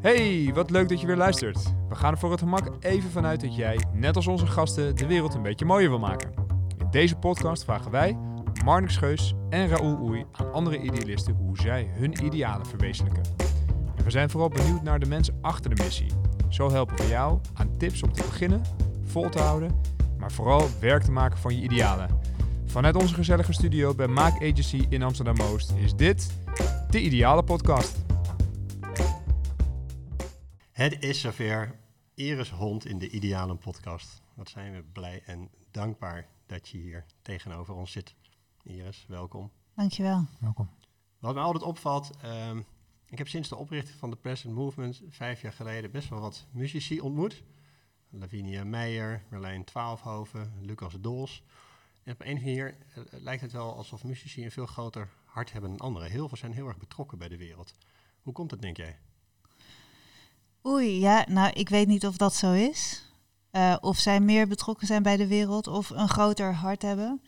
Hey, wat leuk dat je weer luistert. We gaan er voor het gemak even vanuit dat jij, net als onze gasten, de wereld een beetje mooier wil maken. In deze podcast vragen wij, Marnix Scheus en Raoul Oei, aan andere idealisten hoe zij hun idealen verwezenlijken. En we zijn vooral benieuwd naar de mensen achter de missie. Zo helpen we jou aan tips om te beginnen, vol te houden, maar vooral werk te maken van je idealen. Vanuit onze gezellige studio bij Maak Agency in Amsterdam-Oost is dit de Ideale Podcast. Het is zover. Iris Hond in de Ideale Podcast. Wat zijn we blij en dankbaar dat je hier tegenover ons zit. Iris, welkom. Dankjewel. Welkom. Wat mij altijd opvalt, ehm, ik heb sinds de oprichting van de Present Movement vijf jaar geleden best wel wat muzici ontmoet. Lavinia Meijer, Merlijn Twaalfhoven, Lucas Dols. En op een of andere manier eh, lijkt het wel alsof muzici een veel groter hart hebben dan anderen. Heel veel zijn heel erg betrokken bij de wereld. Hoe komt het, denk jij? Oei, ja, nou, ik weet niet of dat zo is. Uh, of zij meer betrokken zijn bij de wereld of een groter hart hebben.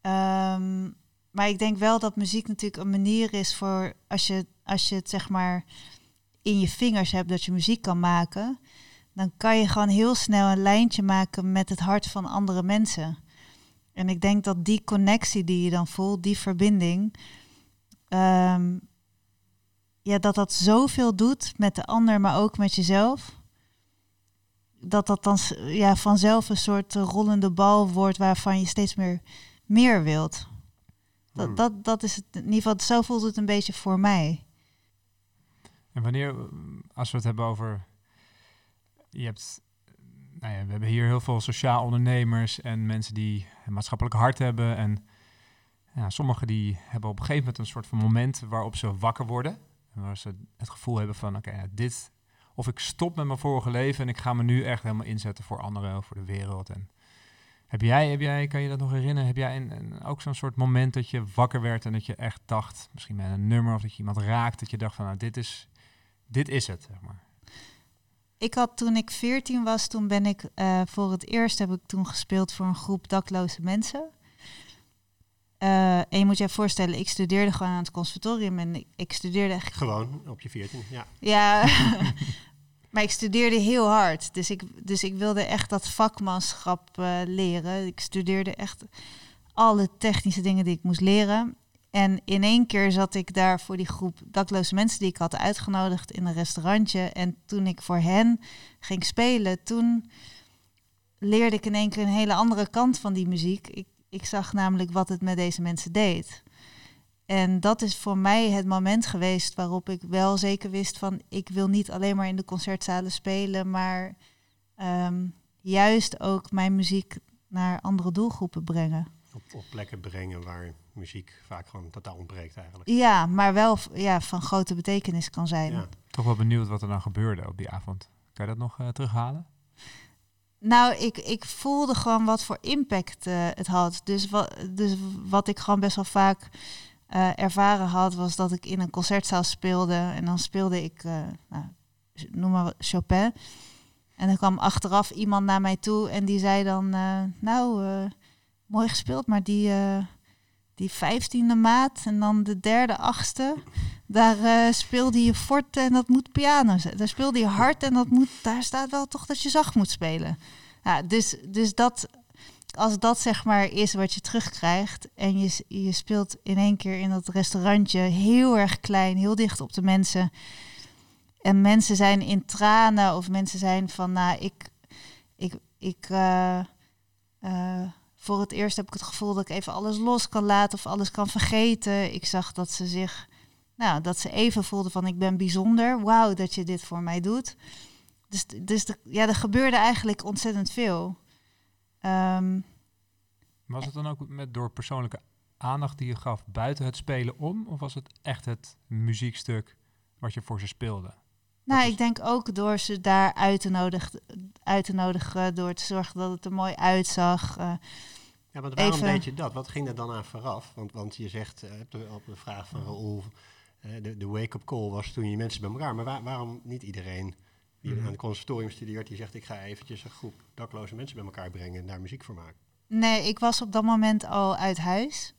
Ehm, maar ik denk wel dat muziek natuurlijk een manier is voor als je, als je het zeg maar in je vingers hebt dat je muziek kan maken, dan kan je gewoon heel snel een lijntje maken met het hart van andere mensen. En ik denk dat die connectie die je dan voelt, die verbinding, um, ja, dat dat zoveel doet met de ander, maar ook met jezelf. Dat dat dan ja, vanzelf een soort rollende bal wordt waarvan je steeds meer, meer wilt. Dat, Hmm. dat, dat is het, in ieder geval, zo voelt het een beetje voor mij. En wanneer, als we het hebben over, je hebt, nou ja, we hebben hier heel veel sociaal ondernemers en mensen die een maatschappelijk hart hebben. En ja, sommigen die hebben op een gegeven moment een soort van moment waarop ze wakker worden. Waar ze het gevoel hebben van, oké, dit, of ik stop met mijn vorige leven en ik ga me nu echt helemaal inzetten voor anderen, voor de wereld. En heb jij, heb jij, kan je dat nog herinneren, heb jij een- ook zo'n soort moment dat je wakker werd en dat je echt dacht, misschien met een nummer of dat je iemand raakt, dat je dacht van, nou, dit is, dit is het, zeg maar. Ik had toen ik 14 was, toen ben ik eh, voor het eerst heb ik toen gespeeld voor een groep dakloze mensen. Eh, en je moet je voorstellen, ik studeerde gewoon aan het conservatorium en ik, ik studeerde echt Gewoon op je 14, ja. Ja, maar ik studeerde heel hard. Dus ik, dus ik wilde echt dat vakmanschap eh, leren. Ik studeerde echt alle technische dingen die ik moest leren. En in één keer zat ik daar voor die groep dakloze mensen die ik had uitgenodigd in een restaurantje. En toen ik voor hen ging spelen, toen leerde ik in één keer een hele andere kant van die muziek. Ik, ik zag namelijk wat het met deze mensen deed. En dat is voor mij het moment geweest waarop ik wel zeker wist van ik wil niet alleen maar in de concertzalen spelen, maar ehm, juist ook mijn muziek naar andere doelgroepen brengen. Op, op plekken brengen waar muziek vaak gewoon totaal ontbreekt eigenlijk. Ja, maar wel ja, van grote betekenis kan zijn. Ja. Toch wel benieuwd wat er dan gebeurde op die avond. Kan je dat nog eh, terughalen? Nou, ik, ik voelde gewoon wat voor impact eh, het had. Dus wat, dus wat ik gewoon best wel vaak eh, ervaren had, was dat ik in een concertzaal speelde. En dan speelde ik, eh, nou, noem maar Chopin. En dan kwam achteraf iemand naar mij toe en die zei dan, nou, mooi gespeeld, maar die, die vijftiende maat en dan de derde achtste, daar eh, speelde je fort en dat moet piano zijn. Daar speelde je hard en dat moet, daar staat wel toch dat je zacht moet spelen. Ja, dus, dus dat, als dat zeg maar is wat je terugkrijgt en je, je speelt in één keer in dat restaurantje heel erg klein, heel dicht op de mensen. En mensen zijn in tranen of mensen zijn van, nou, ik, ik, ik, eh, eh, voor het eerst heb ik het gevoel dat ik even alles los kan laten of alles kan vergeten. Ik zag dat ze zich, nou, dat ze even voelden van, ik ben bijzonder. Wauw, dat je dit voor mij doet. Dus, dus de- ja, er gebeurde eigenlijk ontzettend veel. Ehm, Was het dan ook met door persoonlijke aandacht die je gaf buiten het spelen om? Of was het echt het muziekstuk wat je voor ze speelde? Nou, ik denk ook door ze daar uit te, nodigen, uit te nodigen, door te zorgen dat het er mooi uitzag. eh, Ja, want waarom Even- deed je dat? Wat ging er dan aan vooraf? Want, want je zegt eh, op, de, op de vraag van Raoul, eh, de, de wake-up call was toen je mensen bij elkaar. Maar waar- waarom niet iedereen die Mhm. aan het conservatorium studeert, die zegt ik ga eventjes een groep dakloze mensen bij elkaar brengen en daar muziek voor maken? Nee, ik was op dat moment al uit huis.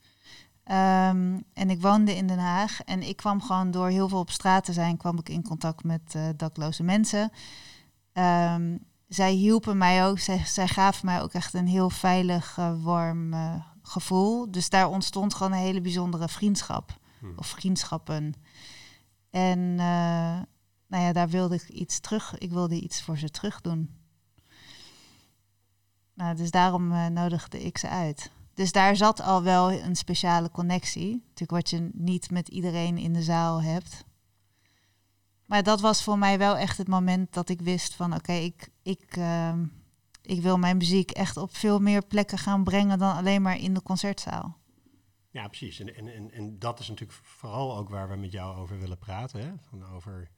Ehm, en ik woonde in Den Haag. En ik kwam gewoon door heel veel op straat te zijn, kwam ik in contact met uh, dakloze mensen. Ehm, zij hielpen mij ook, zij, zij, gaven mij ook echt een heel veilig, uh, warm uh, gevoel. Dus daar ontstond gewoon een hele bijzondere vriendschap. Hmm. Of vriendschappen. En nou ja, daar wilde ik iets terug. Ik wilde iets voor ze terug doen. Nou, dus daarom nodigde ik ze uit. Dus daar zat al wel een speciale connectie. Natuurlijk wat je niet met iedereen in de zaal hebt. Maar dat was voor mij wel echt het moment dat ik wist van oké, ik, ik, uh, ik wil mijn muziek echt op veel meer plekken gaan brengen dan alleen maar in de concertzaal. Ja, precies. En, en, en, dat is natuurlijk vooral ook waar we met jou over willen praten. Hè? Van over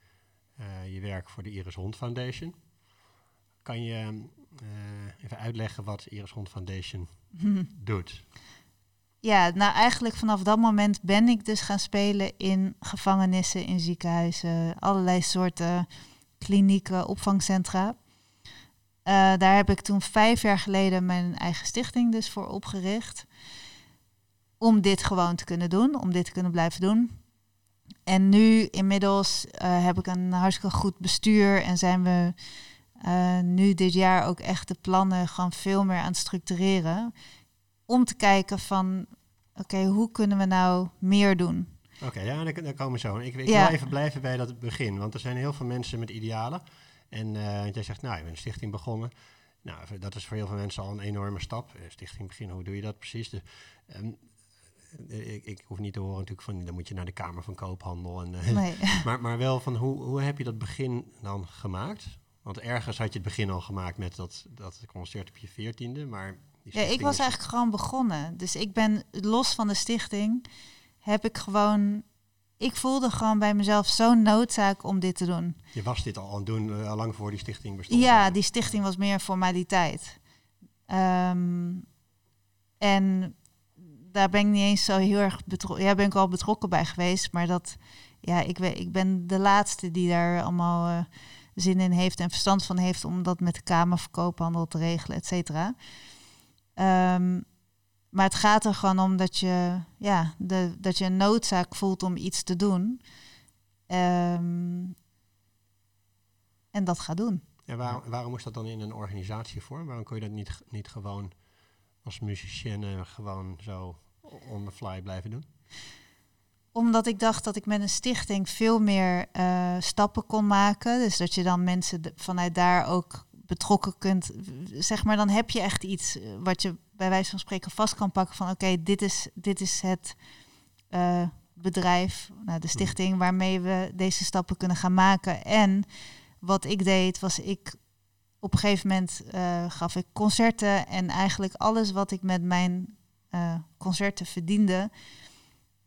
uh, je werk voor de Iris Hond Foundation. Kan je even uitleggen wat Iris Hond Foundation doet? Ja, nou eigenlijk vanaf dat moment ben ik dus gaan spelen in gevangenissen, in ziekenhuizen, allerlei soorten klinieken, opvangcentra. Uh, daar heb ik toen vijf jaar geleden mijn eigen stichting dus voor opgericht. Om dit gewoon te kunnen doen, om dit te kunnen blijven doen. En nu inmiddels uh, heb ik een hartstikke goed bestuur en zijn we uh, nu dit jaar ook echt de plannen gewoon veel meer aan het structureren. Om te kijken van, oké, okay, hoe kunnen we nou meer doen? Oké, okay, ja, daar, daar komen we zo. Ik, ik ja. wil even blijven bij dat begin, want er zijn heel veel mensen met idealen. En uh, jij zegt, nou, je bent een stichting begonnen. Nou, dat is voor heel veel mensen al een enorme stap. Stichting beginnen, hoe doe je dat precies? De, um, ik, ik, hoef niet te horen natuurlijk van, dan moet je naar de Kamer van Koophandel. En, nee. maar, maar wel van, hoe, hoe heb je dat begin dan gemaakt? Want ergens had je het begin al gemaakt met dat, dat concert op je veertiende, maar... Ja, ik was eigenlijk gewoon begonnen. Dus ik ben los van de stichting, heb ik gewoon... Ik voelde gewoon bij mezelf zo'n noodzaak om dit te doen. Je was dit al aan het doen, uh, al lang voor die stichting bestond? Ja, die stichting was meer formaliteit. Um, en daar ben ik niet eens zo heel erg betrokken. Ja, ben ik wel betrokken bij geweest, maar dat, ja, ik, weet, ik ben de laatste die daar allemaal uh, zin in heeft en verstand van heeft om dat met de Kamer te regelen, et cetera. Um, maar het gaat er gewoon om dat je, ja, de, dat je een noodzaak voelt om iets te doen. Um, en dat gaat doen. En waar, waarom moest dat dan in een organisatievorm? Waarom kon je dat niet, niet gewoon als musicienne gewoon zo on the fly blijven doen? Omdat ik dacht dat ik met een stichting veel meer uh, stappen kon maken. Dus dat je dan mensen vanuit daar ook betrokken kunt. Zeg maar, dan heb je echt iets wat je bij wijze van spreken vast kan pakken van oké, okay, dit, is, dit is het uh, bedrijf, nou, de stichting waarmee we deze stappen kunnen gaan maken. En wat ik deed, was ik op een gegeven moment uh, gaf ik concerten en eigenlijk alles wat ik met mijn uh, concerten verdiende,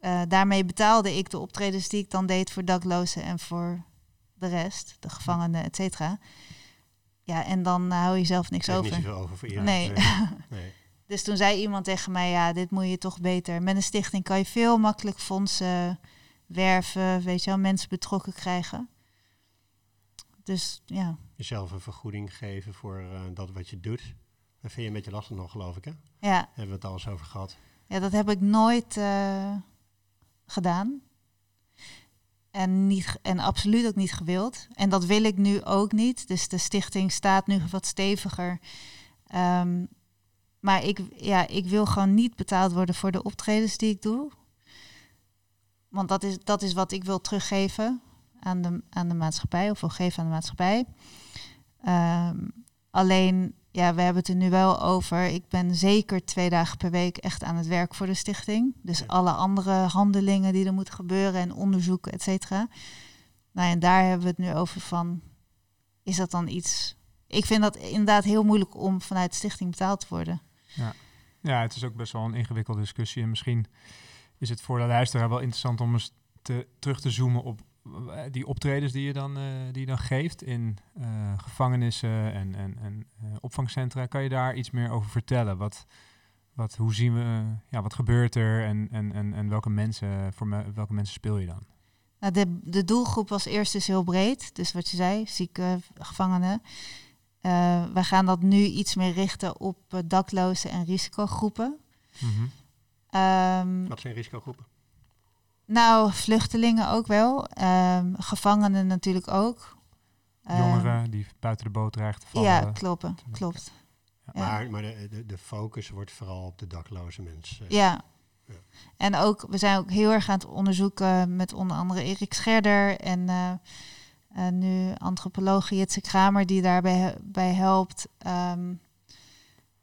uh, daarmee betaalde ik de optredens die ik dan deed voor daklozen en voor de rest, de gevangenen, et cetera. Ja, en dan hou je zelf niks over. Niet over voor iedereen. Nee. nee. dus toen zei iemand tegen mij, ja, dit moet je toch beter. Met een stichting kan je veel makkelijk fondsen werven, weet je wel, mensen betrokken krijgen. Dus ja. Jezelf een vergoeding geven voor uh, dat wat je doet. Dat vind je een beetje lastig nog, geloof ik, hè? Ja. Hebben we het al eens over gehad. Ja, dat heb ik nooit uh, gedaan. En, niet, en absoluut ook niet gewild. En dat wil ik nu ook niet. Dus de stichting staat nu wat steviger. Um, maar ik, ja, ik wil gewoon niet betaald worden voor de optredens die ik doe. Want dat is, dat is wat ik wil teruggeven aan de, aan de maatschappij. Of wil geven aan de maatschappij. Um, alleen, ja, we hebben het er nu wel over. Ik ben zeker twee dagen per week echt aan het werk voor de stichting. Dus Ja. alle andere handelingen die er moeten gebeuren en onderzoeken, et cetera. Nou, en daar hebben we het nu over van, is dat dan iets... Ik vind dat inderdaad heel moeilijk om vanuit de stichting betaald te worden. Ja, het is ook best wel een ingewikkelde discussie. En misschien is het voor de luisteraar wel interessant om eens te, terug te zoomen op die optredens die je dan, eh, die je dan geeft in eh, gevangenissen en, en, en eh, opvangcentra. Kan je daar iets meer over vertellen? Wat, wat, hoe zien we, ja, wat gebeurt er en, en, en, en welke, mensen, voor me, welke mensen speel je dan? Nou, de, de doelgroep was eerst dus heel breed. Dus wat je zei, zieke gevangenen. Eh, we gaan dat nu iets meer richten op eh, daklozen en risicogroepen. Mhm. Ehm, Wat zijn risicogroepen? Nou, vluchtelingen ook wel. Ehm, gevangenen natuurlijk ook. Ehm, Jongeren die buiten de boot dreigen te vallen. ja, kloppen. Klopt. Ja. Maar, maar de, de, de focus wordt vooral op de dakloze mensen. Ja. Ja. En ook, we zijn ook heel erg aan het onderzoeken met onder andere Erik Scherder en eh, eh, nu antropoloog Jitse Kramer die daarbij bij helpt. ehm,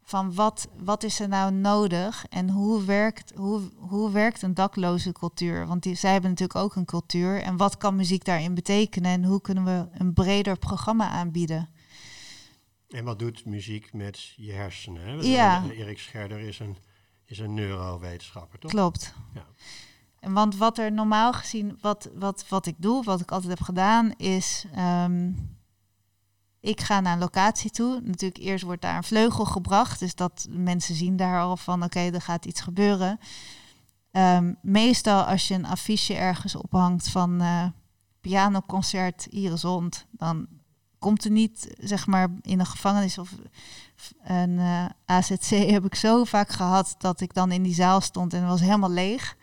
van wat, wat is er nou nodig en hoe werkt, hoe, hoe werkt een dakloze cultuur? Want die, zij hebben natuurlijk ook een cultuur. En wat kan muziek daarin betekenen en hoe kunnen we een breder programma aanbieden? En wat doet muziek met je hersenen? Hè? Ja. Erik Scherder is een, is een neurowetenschapper, toch? Klopt. Ja. En want wat er normaal gezien, wat, wat, wat ik doe, wat ik altijd heb gedaan, is ehm, ik ga naar een locatie toe. Natuurlijk, eerst wordt daar een vleugel gebracht. Dus dat mensen zien daar al van oké, er gaat iets gebeuren. Ehm, meestal als je een affiche ergens ophangt van eh pianoconcert Iris Hond, dan komt er niet, zeg maar, in een gevangenis of een eh, AZC heb ik zo vaak gehad dat ik dan in die zaal stond en het was helemaal leeg.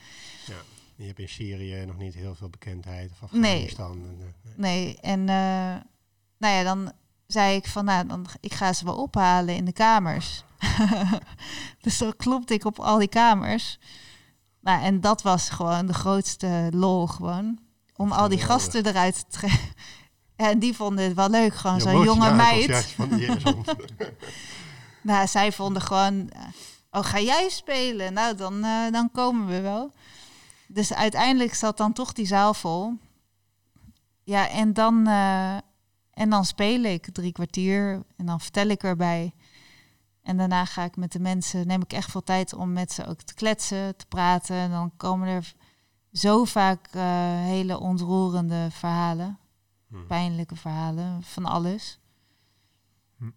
Je hebt in Syrië nog niet heel veel bekendheid. Of Nee. Afghanistan. En, eh, nee. Nee, en nou ja, dan zei ik van, nou, dan, ik ga ze wel ophalen in de kamers. dus dan klopte ik op al die kamers. Nou, en dat was gewoon de grootste lol gewoon. Om al die gasten eruit te trekken. En die vonden het wel leuk, gewoon zo'n jonge meid. Nou, zij vonden gewoon, eh, oh, ga jij spelen? Nou, dan, eh, dan komen we wel. Dus uiteindelijk zat dan toch die zaal vol. Ja, en dan, eh, en dan speel ik drie kwartier en dan vertel ik erbij. En daarna ga ik met de mensen, neem ik echt veel tijd om met ze ook te kletsen, te praten. En dan komen er zo vaak eh, hele ontroerende verhalen, Hm. pijnlijke verhalen, van alles. Hm.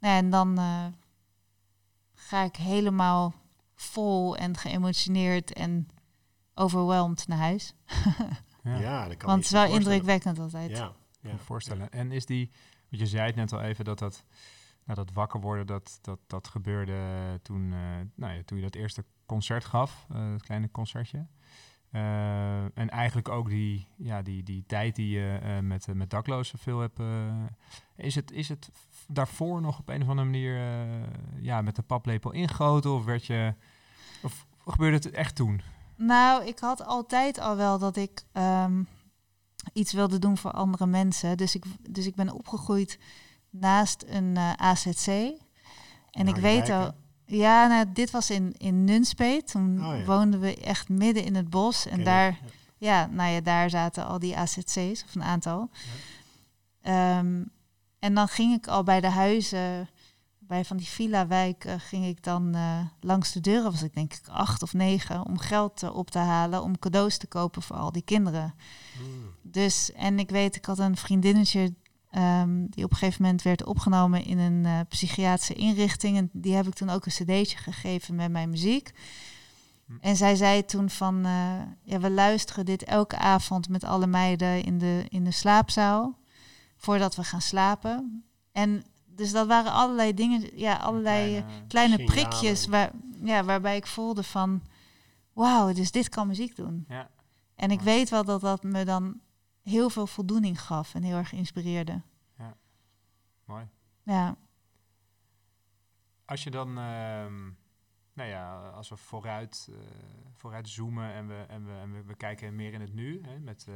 En dan eh, ga ik helemaal vol en geëmotioneerd en overwhelmed naar huis. Ja, Ja, dat kan Want het is wel indrukwekkend altijd. Ja, kan ja. me voorstellen. En is die, want je zei het net al even dat dat, nou, dat wakker worden, dat, dat, dat gebeurde toen, eh, nou ja, toen je dat eerste concert gaf, eh het kleine concertje. Eh, en eigenlijk ook die, ja, die, die tijd die je eh, met, met daklozen veel hebt. eh, is, het, is het daarvoor nog op een of andere manier eh, ja, met de paplepel ingegoten? Of werd je. Of gebeurde het echt toen? Nou, ik had altijd al wel dat ik ehm, iets wilde doen voor andere mensen. Dus ik, dus ik ben opgegroeid naast een eh, AZC. En ik weet al... Ja, nou, dit was in, in Nunspeet. Toen Oh ja. woonden we echt midden in het bos. En daar, ja. ja, nou ja, daar zaten al die AZC's, of een aantal. Ehm, en dan ging ik al bij de huizen, bij van die villa-wijken, ging ik dan eh, langs de deuren, was ik denk ik acht of negen, om geld eh, op te halen, om cadeaus te kopen voor al die kinderen. Hmm. Dus, en ik weet, ik had een vriendinnetje ehm, die op een gegeven moment werd opgenomen in een eh, psychiatrische inrichting. En die heb ik toen ook een cd'tje gegeven met mijn muziek. Hm. En zij zei toen van, eh, ja, we luisteren dit elke avond met alle meiden in de, in de slaapzaal, voordat we gaan slapen. En dus dat waren allerlei dingen, ja, allerlei Kleine- prikjes waar, ja, waarbij ik voelde van, wauw, dus dit kan muziek doen. ja. En ik weet wel dat dat me dan heel veel voldoening gaf en heel erg inspireerde. Mooi. Ja, Als je dan, ehm, nou ja, als we vooruit, eh, vooruit zoomen en, we, en, we, en we, we kijken meer in het nu, hè, met, eh,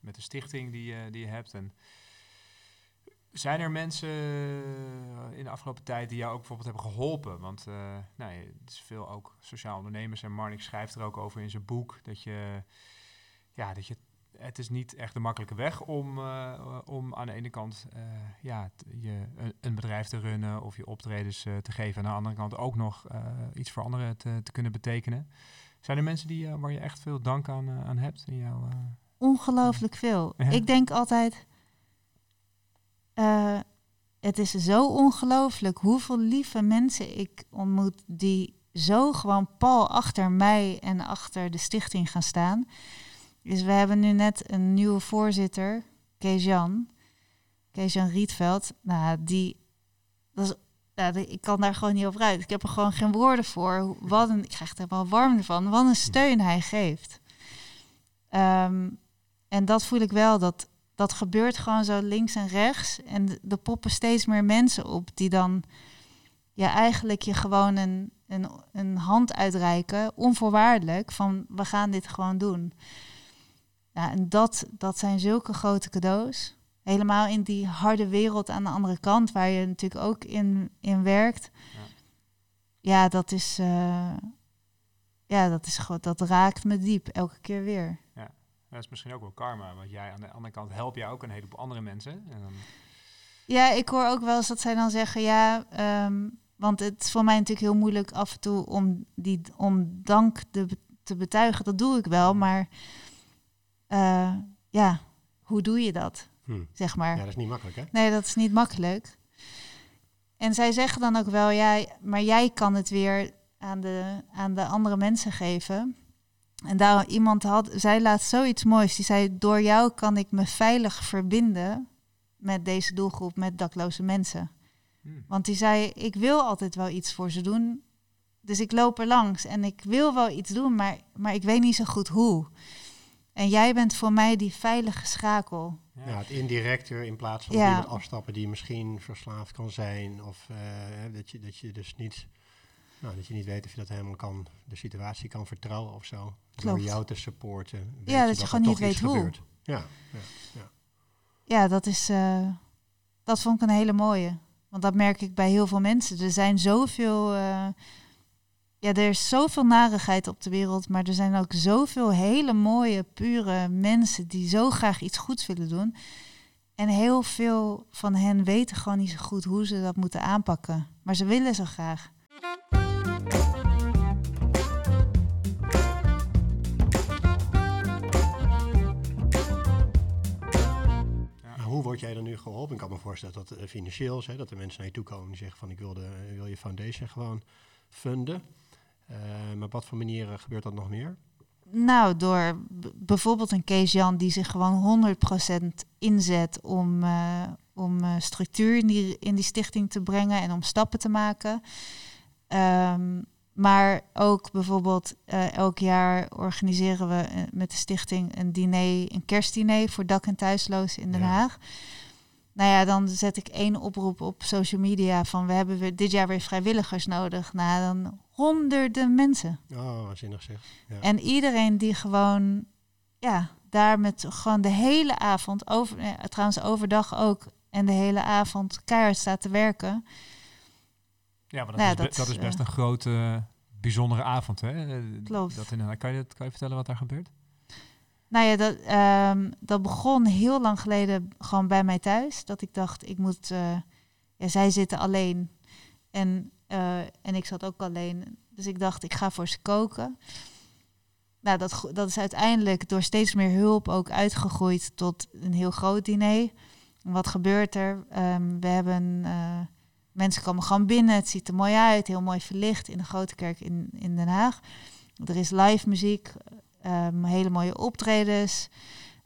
met de stichting die, je die je hebt. En zijn er mensen eh, in de afgelopen tijd die jou ook bijvoorbeeld hebben geholpen? Want eh, nou, het is veel ook sociaal ondernemers en Marnik schrijft er ook over in zijn boek dat je, ja, dat je het is niet echt de makkelijke weg om, eh, om aan de ene kant ja, je, een, bedrijf te runnen of je optredens te geven. En aan de andere kant ook nog iets voor anderen te, te kunnen betekenen. Zijn er mensen die, waar je echt veel dank aan, aan hebt in jouw... ongelooflijk veel. Ja. Ik denk altijd, eh, het is zo ongelooflijk hoeveel lieve mensen ik ontmoet die zo gewoon pal achter mij en achter de stichting gaan staan. Dus we hebben nu net een nieuwe voorzitter, Kees-Jan. Rietveld. Nou, die, dat is de- ik kan daar gewoon niet over uit. Ik heb er gewoon geen woorden voor. Wat een, ik krijg er wel warm ervan. Wat een steun hij geeft. Ehm, en dat voel ik wel. Dat, dat gebeurt gewoon zo links en rechts. En de- er poppen steeds meer mensen op die dan ja, eigenlijk je gewoon een, een, een hand uitreiken, onvoorwaardelijk, van we gaan dit gewoon doen. Ja, en dat, dat zijn zulke grote cadeaus. Helemaal in die harde wereld aan de andere kant, waar je natuurlijk ook in, in werkt. Ja. Ja, dat is, eh, ja, dat is gewoon, dat raakt me diep, elke keer weer. Dat is misschien ook wel karma, want jij aan de andere kant help je ook een heleboel andere mensen. En dan, Ja, ik hoor ook wel eens dat zij dan zeggen, ja, ehm, want het is voor mij natuurlijk heel moeilijk af en toe om, die, om dank te, te betuigen. Dat doe ik wel, maar eh, ja, hoe doe je dat, Hm. zeg maar? Ja, dat is niet makkelijk, hè? Nee, dat is niet makkelijk. En zij zeggen dan ook wel, ja, maar jij kan het weer aan de, aan de andere mensen geven. En daar iemand had, zij laat zoiets moois. Die zei, door jou kan ik me veilig verbinden met deze doelgroep, met dakloze mensen. hmm, Want die zei, ik wil altijd wel iets voor ze doen. Dus ik loop er langs en ik wil wel iets doen, maar, maar ik weet niet zo goed hoe. En jij bent voor mij die veilige schakel. ja. Het indirecter in plaats van Ja. iemand afstappen die misschien verslaafd kan zijn. Of eh, hè, dat, je, dat je dus niet, nou, dat je niet weet of je dat helemaal kan, de situatie kan vertrouwen of zo. Door Klopt. jou te supporten. weet Ja, dat je gewoon niet weet hoe. gebeurt. Ja, ja. Ja, dat is. eh, dat vond ik een hele mooie. Want dat merk ik bij heel veel mensen. Er zijn zoveel. eh, ja, er is zoveel narigheid op de wereld. Maar er zijn ook zoveel hele mooie, pure mensen die zo graag iets goeds willen doen. En heel veel van hen weten gewoon niet zo goed hoe ze dat moeten aanpakken. Maar ze willen zo graag. Hoe word jij dan nu geholpen? Ik kan me voorstellen dat het financieel is, hè, dat er mensen naar je toe komen die zeggen van ik wil, de, wil je foundation gewoon funden. Eh, maar op wat voor manieren gebeurt dat nog meer? Nou, door bijvoorbeeld een Kees Jan die zich gewoon 100% inzet om, eh, om eh, structuur in die, in die stichting te brengen en om stappen te maken. Ehm, maar ook bijvoorbeeld eh, elk jaar organiseren we eh, met de stichting een diner, een kerstdiner voor dak- en thuislozen in Den Ja. Haag. Nou ja, dan zet ik één oproep op social media van we hebben weer dit jaar weer vrijwilligers nodig. Nou, dan honderden mensen. Oh, waanzinnig zeg. Ja. En iedereen die gewoon, ja, daar met gewoon de hele avond, over, ja, trouwens overdag ook, en de hele avond keihard staat te werken. Ja, maar dat, Nou is, be- dat, dat is eh, best een grote, bijzondere avond. Hè? Eh, Klopt. Dat in, kan, je kan je vertellen wat daar gebeurt? Nou ja, dat, ehm, dat begon heel lang geleden gewoon bij mij thuis. Dat ik dacht, ik moet, eh, ja, zij zitten alleen. En, en ik zat ook alleen. Dus ik dacht, ik ga voor ze koken. Nou, dat, dat is uiteindelijk door steeds meer hulp ook uitgegroeid tot een heel groot diner. En wat gebeurt er? Ehm, we hebben mensen komen gewoon binnen. Het ziet er mooi uit, heel mooi verlicht in de grote kerk in, in Den Haag. Er is live muziek, ehm, hele mooie optredens.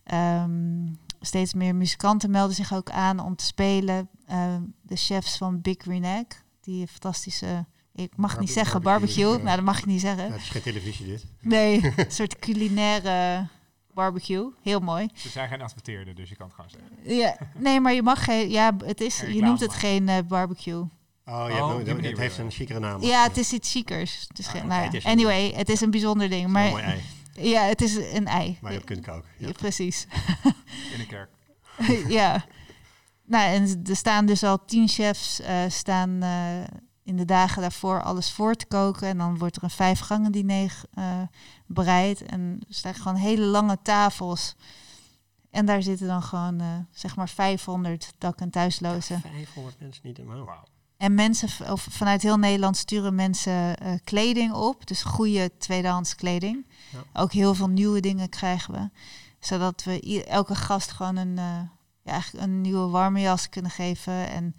Ehm, steeds meer muzikanten melden zich ook aan om te spelen. Ehm, de chefs van Big Green Egg, die fantastische, ik mag Barbe- niet zeggen barbecue, nou dat mag ik niet zeggen. het is geen televisie dit. Nee, een soort culinaire barbecue, heel mooi. Ze zijn geen adverteerder, dus je kan het gewoon zeggen. Ja, nee, maar je mag geen, ja, het is, je noemt het geen eh, barbecue. Oh, je Oh, het heeft een chicere naam. Ja, het is iets chiekers. Het is Ah, geen, oké, nou ja, het is een- anyway, het is een bijzonder ding. Een Maar mooi ei ja, het is een ei. waar je op kunt koken. Ja. Ja, precies. In de kerk. ja. Nou, en er staan dus al tien chefs eh, staan eh, in de dagen daarvoor alles voor te koken. En dan wordt er een vijf gangen diner eh, bereid. En er staan gewoon hele lange tafels. En daar zitten dan gewoon, eh, zeg maar, 500 dak- en thuislozen. 500 mensen niet helemaal. Wauw. En mensen of vanuit heel Nederland sturen mensen eh, kleding op. Dus goede tweedehands kleding. Ja. Ook heel veel nieuwe dingen krijgen we. Zodat we elke gast gewoon een, eh, ja, eigenlijk een nieuwe warme jas kunnen geven. En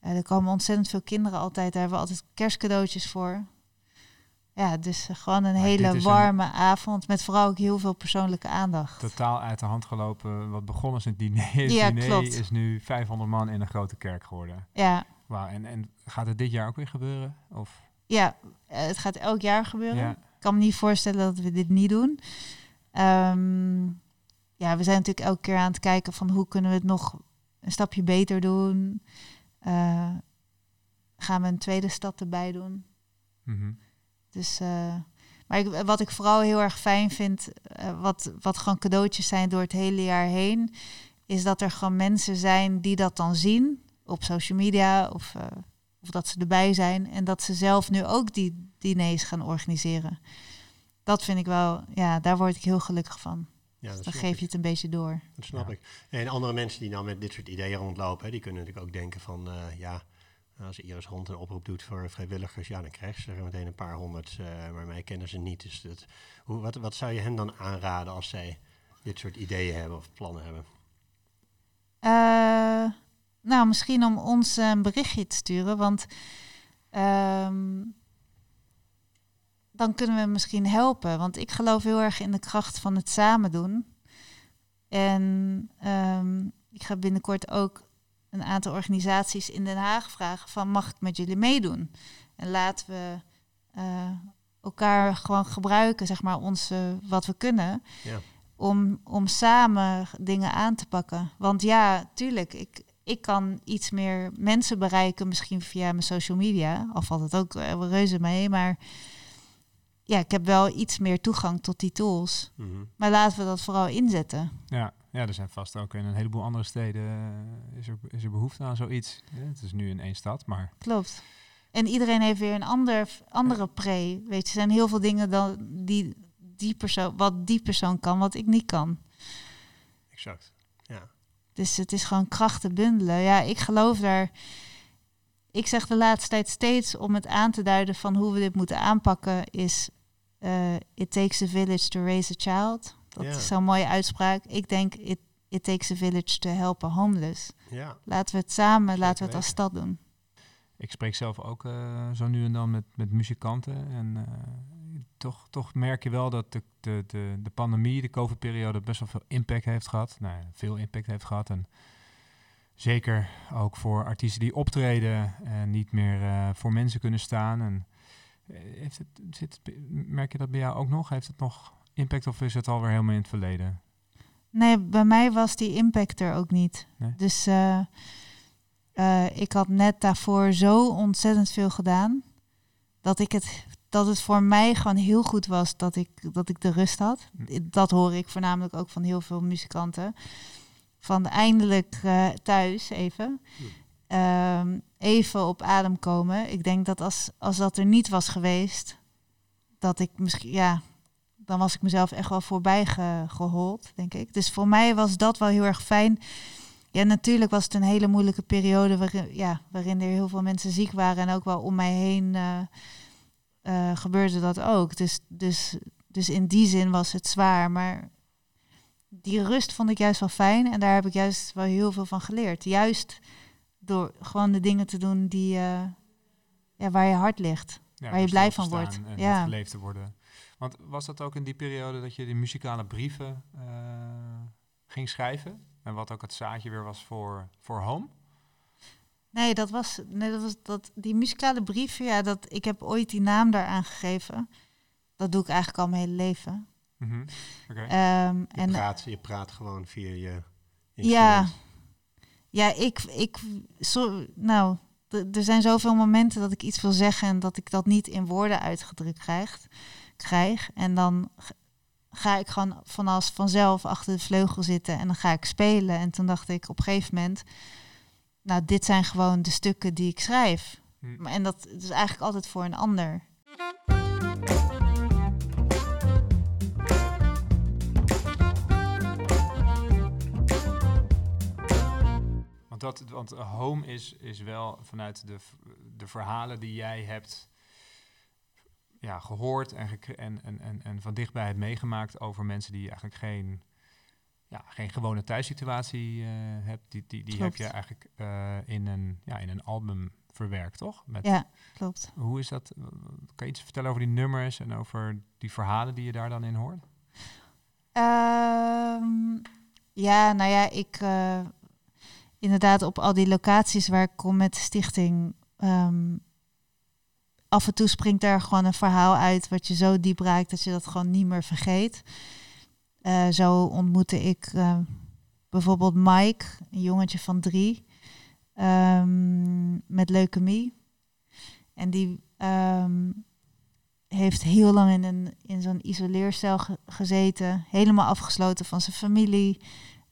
er komen ontzettend veel kinderen altijd. Daar hebben we altijd kerstcadeautjes voor. Ja, dus eh, gewoon een Maar hele is een- warme avond. Met vooral ook heel veel persoonlijke aandacht. Totaal uit de hand gelopen. Wat begon als een diner, Ja, diner klopt. is nu 500 man in een grote kerk geworden. Ja, Wauw, en, en gaat het dit jaar ook weer gebeuren? Of, Ja, eh, het gaat elk jaar gebeuren. ja, Ik kan me niet voorstellen dat we dit niet doen. Ehm, ja, we zijn natuurlijk elke keer aan het kijken van hoe kunnen we het nog een stapje beter doen. Eh, gaan we een tweede stap erbij doen. mhm. Dus, eh, maar ik, wat ik vooral heel erg fijn vind, eh, wat, wat gewoon cadeautjes zijn door het hele jaar heen, is dat er gewoon mensen zijn die dat dan zien op social media of, eh, of dat ze erbij zijn en dat ze zelf nu ook die diners gaan organiseren. Dat vind ik wel, ja, daar word ik heel gelukkig van. Ja, dat Dan geef ik. je het een beetje door. Dat snap Ja. ik. En andere mensen die nou met dit soort ideeën rondlopen, hè, die kunnen natuurlijk ook denken van, eh, ja, als Iris Hond een oproep doet voor vrijwilligers, ja, dan krijgen ze er meteen een paar honderd, eh, maar mij kennen ze niet. Dus dat, wat, wat zou je hen dan aanraden als zij dit soort ideeën hebben of plannen hebben? Eh, nou, misschien om ons een berichtje te sturen, want ehm, dan kunnen we misschien helpen. Want ik geloof heel erg in de kracht van het samen doen. En ehm, ik ga binnenkort ook een aantal organisaties in Den Haag vragen van mag ik met jullie meedoen? En laten we eh, elkaar gewoon gebruiken, zeg maar, onze, wat we kunnen Ja. om, om samen dingen aan te pakken. Want ja, tuurlijk, ik, ik kan iets meer mensen bereiken, misschien via mijn social media. Al valt het ook eh, reuze mee, maar ja, ik heb wel iets meer toegang tot die tools. Mhm. Maar laten we dat vooral inzetten. ja, ja, er zijn vast ook in een heleboel andere steden eh, is, er, is er behoefte aan zoiets. Ja, het is nu in één stad, maar Klopt. En iedereen heeft weer een ander, andere pre. Weet je, er zijn heel veel dingen dan die, die persoon, wat die persoon kan, wat ik niet kan. Exact. Ja. Dus het is gewoon krachten bundelen. Ja, ik geloof daar. Ik zeg de laatste tijd steeds om het aan te duiden van hoe we dit moeten aanpakken, is eh, it takes a village to raise a child. Dat Ja. is zo'n mooie uitspraak. Ik denk it, it takes a village to help a homeless. Ja. Laten we het samen, Zeker laten we het als stad doen. ik spreek zelf ook eh, zo nu en dan met, met muzikanten. En eh, toch, toch merk je wel dat de, de, de, de pandemie, de COVID-periode, best wel veel impact heeft gehad. Nou, veel impact heeft gehad. En zeker ook voor artiesten die optreden en niet meer eh, voor mensen kunnen staan. En, heeft het, zit, merk je dat bij jou ook nog? Heeft het nog impact of is het alweer helemaal in het verleden? Nee, bij mij was die impact er ook niet. Nee? Dus eh, eh, ik had net daarvoor zo ontzettend veel gedaan. Dat, ik het, dat het voor mij gewoon heel goed was dat ik, dat ik de rust had. Hm. Dat hoor ik voornamelijk ook van heel veel muzikanten. Van eindelijk eh, thuis even. Hm. Ehm, even op adem komen. Ik denk dat als, als dat er niet was geweest, dat ik misschien, ja, dan was ik mezelf echt wel voorbij ge- gehold, denk ik. Dus voor mij was dat wel heel erg fijn. Ja, natuurlijk was het een hele moeilijke periode waarin, ja, waarin er heel veel mensen ziek waren en ook wel om mij heen eh, eh, gebeurde dat ook. Dus, dus, dus in die zin was het zwaar, maar die rust vond ik juist wel fijn en daar heb ik juist wel heel veel van geleerd. Juist door gewoon de dingen te doen die, eh, ja, waar je hart ligt. Ja, Waar je door blij van wordt. En Ja. geleefd te worden. Want was dat ook in die periode dat je die muzikale brieven eh, ging schrijven? En wat ook het zaadje weer was voor, voor Home? Nee, dat was, nee, dat was dat, die muzikale brieven, ja, dat, ik heb ooit die naam daaraan gegeven. Dat doe ik eigenlijk al mijn hele leven. Mhm. Oké. Ehm, Je, en praat, je praat gewoon via je Ja. instrument. ja, ik, ik zo, nou, d- er zijn zoveel momenten dat ik iets wil zeggen en dat ik dat niet in woorden uitgedrukt krijg. Krijg. En dan ga ik gewoon van als vanzelf achter de vleugel zitten en dan ga ik spelen. En toen dacht ik op een gegeven moment, nou, dit zijn gewoon de stukken die ik schrijf. Hm. En dat is eigenlijk altijd voor een ander. Want, dat, want Home is, is wel vanuit de, de verhalen die jij hebt ja, gehoord en, en, en, en, van dichtbij hebt meegemaakt over mensen die eigenlijk geen, ja, geen gewone thuissituatie eh hebt. Die, die, die heb je eigenlijk eh, in, een, ja, in een album verwerkt, toch? Met, Ja, klopt. Hoe is dat? Kan je iets vertellen over die nummers en over die verhalen die je daar dan in hoort? Ehm, ja, nou ja, ik, eh, inderdaad op al die locaties waar ik kom met de stichting. ehm, af en toe springt er gewoon een verhaal uit wat je zo diep raakt dat je dat gewoon niet meer vergeet. Eh, zo ontmoette ik eh, bijvoorbeeld Mike, een jongetje van drie, ehm, met leukemie. En die ehm, heeft heel lang in, een, in zo'n isoleercel ge- gezeten, helemaal afgesloten van zijn familie.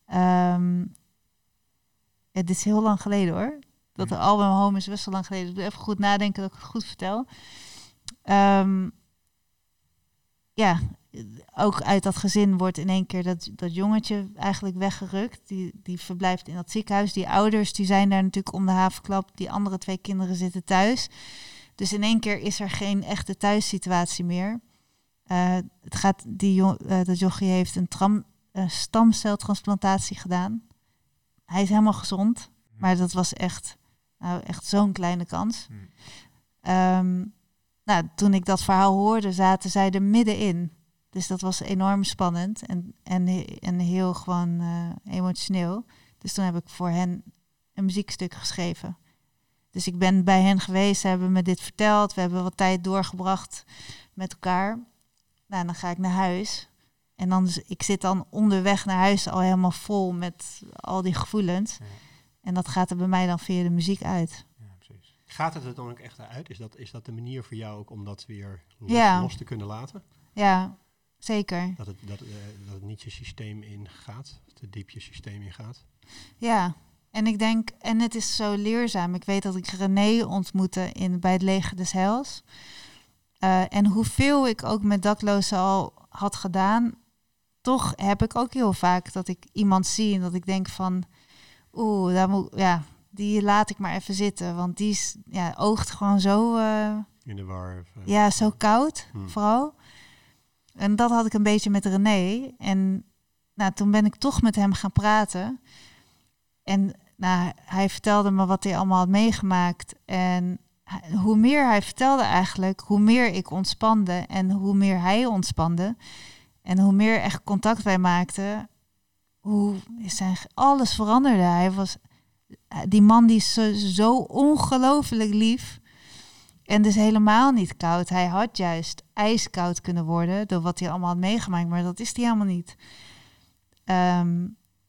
Ehm, het is heel lang geleden hoor. Dat de album Home is best wel lang geleden. Ik moet even goed nadenken dat ik het goed vertel. Ehm, ja, ook uit dat gezin wordt in één keer dat, dat jongetje eigenlijk weggerukt. Die, die verblijft in dat ziekenhuis. Die ouders die zijn daar natuurlijk om de havenklap. Die andere twee kinderen zitten thuis. Dus in één keer is er geen echte thuissituatie meer. Eh, het gaat, die jo- eh, dat jochie heeft een tram, stamceltransplantatie gedaan. Hij is helemaal gezond. Maar dat was echt, nou, echt zo'n kleine kans. Hmm. Ehm, nou, toen ik dat verhaal hoorde, zaten zij er middenin. Dus dat was enorm spannend en, en, en heel gewoon eh, emotioneel. Dus toen heb ik voor hen een muziekstuk geschreven. Dus ik ben bij hen geweest, ze hebben me dit verteld. We hebben wat tijd doorgebracht met elkaar. Nou, dan ga ik naar huis. En dan, ik zit dan onderweg naar huis al helemaal vol met al die gevoelens. Ja. En dat gaat er bij mij dan via de muziek uit. Ja, precies. Gaat het er dan ook echt uit? Is dat, is dat de manier voor jou ook om dat weer los, Ja. los te kunnen laten? Ja, zeker. Dat het, dat, eh, dat het niet je systeem ingaat, te diep je systeem ingaat? Ja, en ik denk, en het is zo leerzaam. Ik weet dat ik René ontmoette in, bij het Leger des Heils. Eh, en hoeveel ik ook met daklozen al had gedaan, toch heb ik ook heel vaak dat ik iemand zie en dat ik denk van, oeh, daar moet, ja, die laat ik maar even zitten, want die is, ja, oogt gewoon zo, eh, In de war? of, eh, ja, zo koud, Hmm. vooral. En dat had ik een beetje met René. En nou, toen ben ik toch met hem gaan praten. En nou, hij vertelde me wat hij allemaal had meegemaakt. En hoe meer hij vertelde eigenlijk, hoe meer ik ontspande. En hoe meer hij ontspande. En hoe meer echt contact wij maakten, hoe zijn, alles veranderde. Hij was, die man die is zo, zo ongelooflijk lief. En dus helemaal niet koud. Hij had juist ijskoud kunnen worden door wat hij allemaal had meegemaakt, maar dat is hij helemaal niet. Ehm,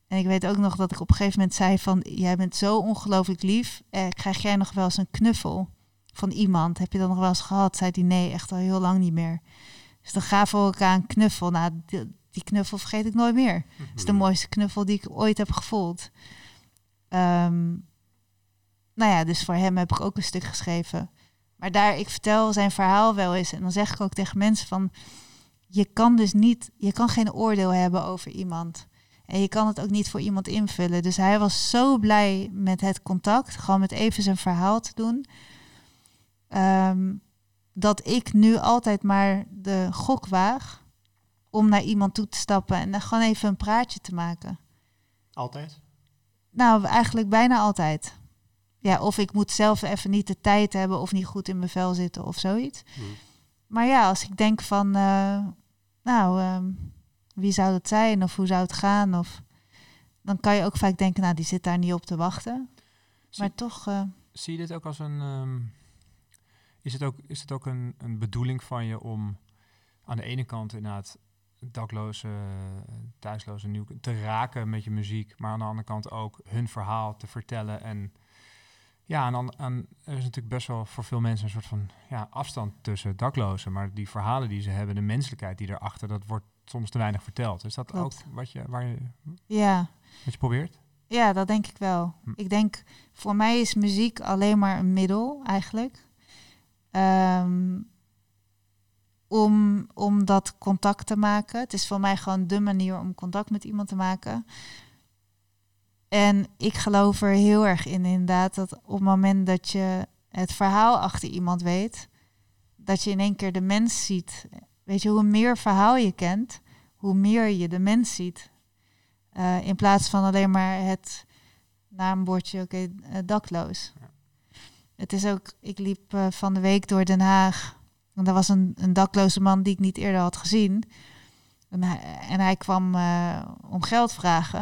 en ik weet ook nog dat ik op een gegeven moment zei van, jij bent zo ongelooflijk lief. Eh, krijg jij nog wel eens een knuffel van iemand? Heb je dat nog wel eens gehad? Zei hij nee, echt al heel lang niet meer. Dus dan gaven we elkaar een knuffel. Nou, die, knuffel vergeet ik nooit meer. Dat is de mooiste knuffel die ik ooit heb gevoeld. Ehm, nou ja, dus voor hem heb ik ook een stuk geschreven. Maar daar, ik vertel zijn verhaal wel eens. En dan zeg ik ook tegen mensen van... Je kan dus niet... Je kan geen oordeel hebben over iemand. En je kan het ook niet voor iemand invullen. Dus hij was zo blij met het contact. Gewoon met even zijn verhaal te doen. Ehm, dat ik nu altijd maar de gok waag... om naar iemand toe te stappen en dan gewoon even een praatje te maken. Altijd? Nou, eigenlijk bijna altijd. Ja, of ik moet zelf even niet de tijd hebben of niet goed in mijn vel zitten of zoiets. Hmm. Maar ja, als ik denk van, eh, nou, ehm, wie zou dat zijn of hoe zou het gaan? Of, dan kan je ook vaak denken, nou, die zit daar niet op te wachten. Zie- Maar toch, eh, Zie je dit ook als een. ehm, is het ook, is het ook een, een bedoeling van je om aan de ene kant inderdaad dakloze, thuisloze nieuw te raken met je muziek, maar aan de andere kant ook hun verhaal te vertellen en ja, en dan, er is natuurlijk best wel voor veel mensen een soort van ja, afstand tussen daklozen, maar die verhalen die ze hebben, de menselijkheid die erachter, dat wordt soms te weinig verteld. Is dat Klopt. ook wat je, waar je, ja, wat je probeert? ja, dat denk ik wel. Hm. Ik denk, voor mij is muziek alleen maar een middel eigenlijk. Ehm, om, om dat contact te maken. Het is voor mij gewoon de manier om contact met iemand te maken. En ik geloof er heel erg in, inderdaad, dat op het moment dat je het verhaal achter iemand weet, dat je in één keer de mens ziet. Weet je, hoe meer verhaal je kent, hoe meer je de mens ziet. Eh, in plaats van alleen maar het naambordje, oké, eh, dakloos. Ja. Het is ook, ik liep eh, van de week door Den Haag. En er was een, een dakloze man die ik niet eerder had gezien. En hij, en hij kwam eh, om geld vragen.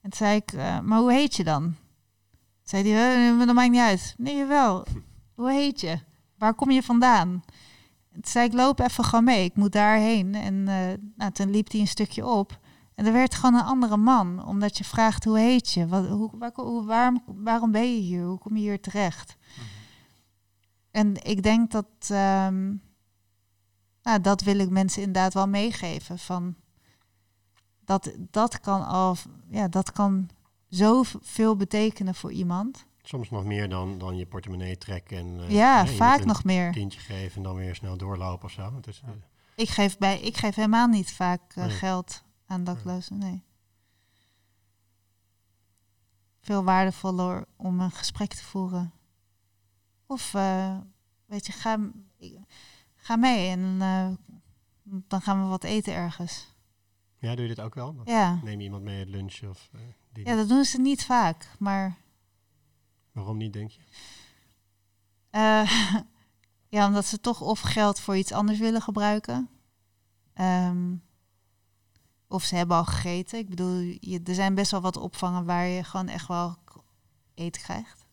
En toen zei ik, eh, maar hoe heet je dan? Zei hij, uh, dat maakt niet uit. Nee, wel. Hoe heet je? Waar kom je vandaan? Toen zei ik, loop even gewoon mee. Ik moet daarheen. En nou, toen liep hij een stukje op. En er werd gewoon een andere man. Omdat je vraagt, hoe heet je? Wat, hoe, waar, hoe, waarom, waarom ben je hier? Hoe kom je hier terecht? Mm -hmm. En ik denk dat... Um, nou, dat wil ik mensen inderdaad wel meegeven. Van dat, dat kan al... Ja, dat kan zoveel betekenen voor iemand. Soms nog meer dan, dan je portemonnee trekken. En, uh, ja, nee, vaak nog meer. Een tientje geven en dan weer snel doorlopen of zo. Dus, uh, ik, geef bij, ik geef helemaal niet vaak uh, nee. geld aan daklozen, nee. Veel waardevoller om een gesprek te voeren. Of, weet je, ga, ga mee en dan gaan we wat eten ergens. Ja, doe je dit ook wel? Of ja. Neem je iemand mee het lunch of... Ja, dat doen ze niet vaak, maar... Waarom niet, denk je? Uh, ja, omdat ze toch of geld voor iets anders willen gebruiken. Um, of ze hebben al gegeten. Ik bedoel, je, er zijn best wel wat opvangen waar je gewoon echt wel eten krijgt.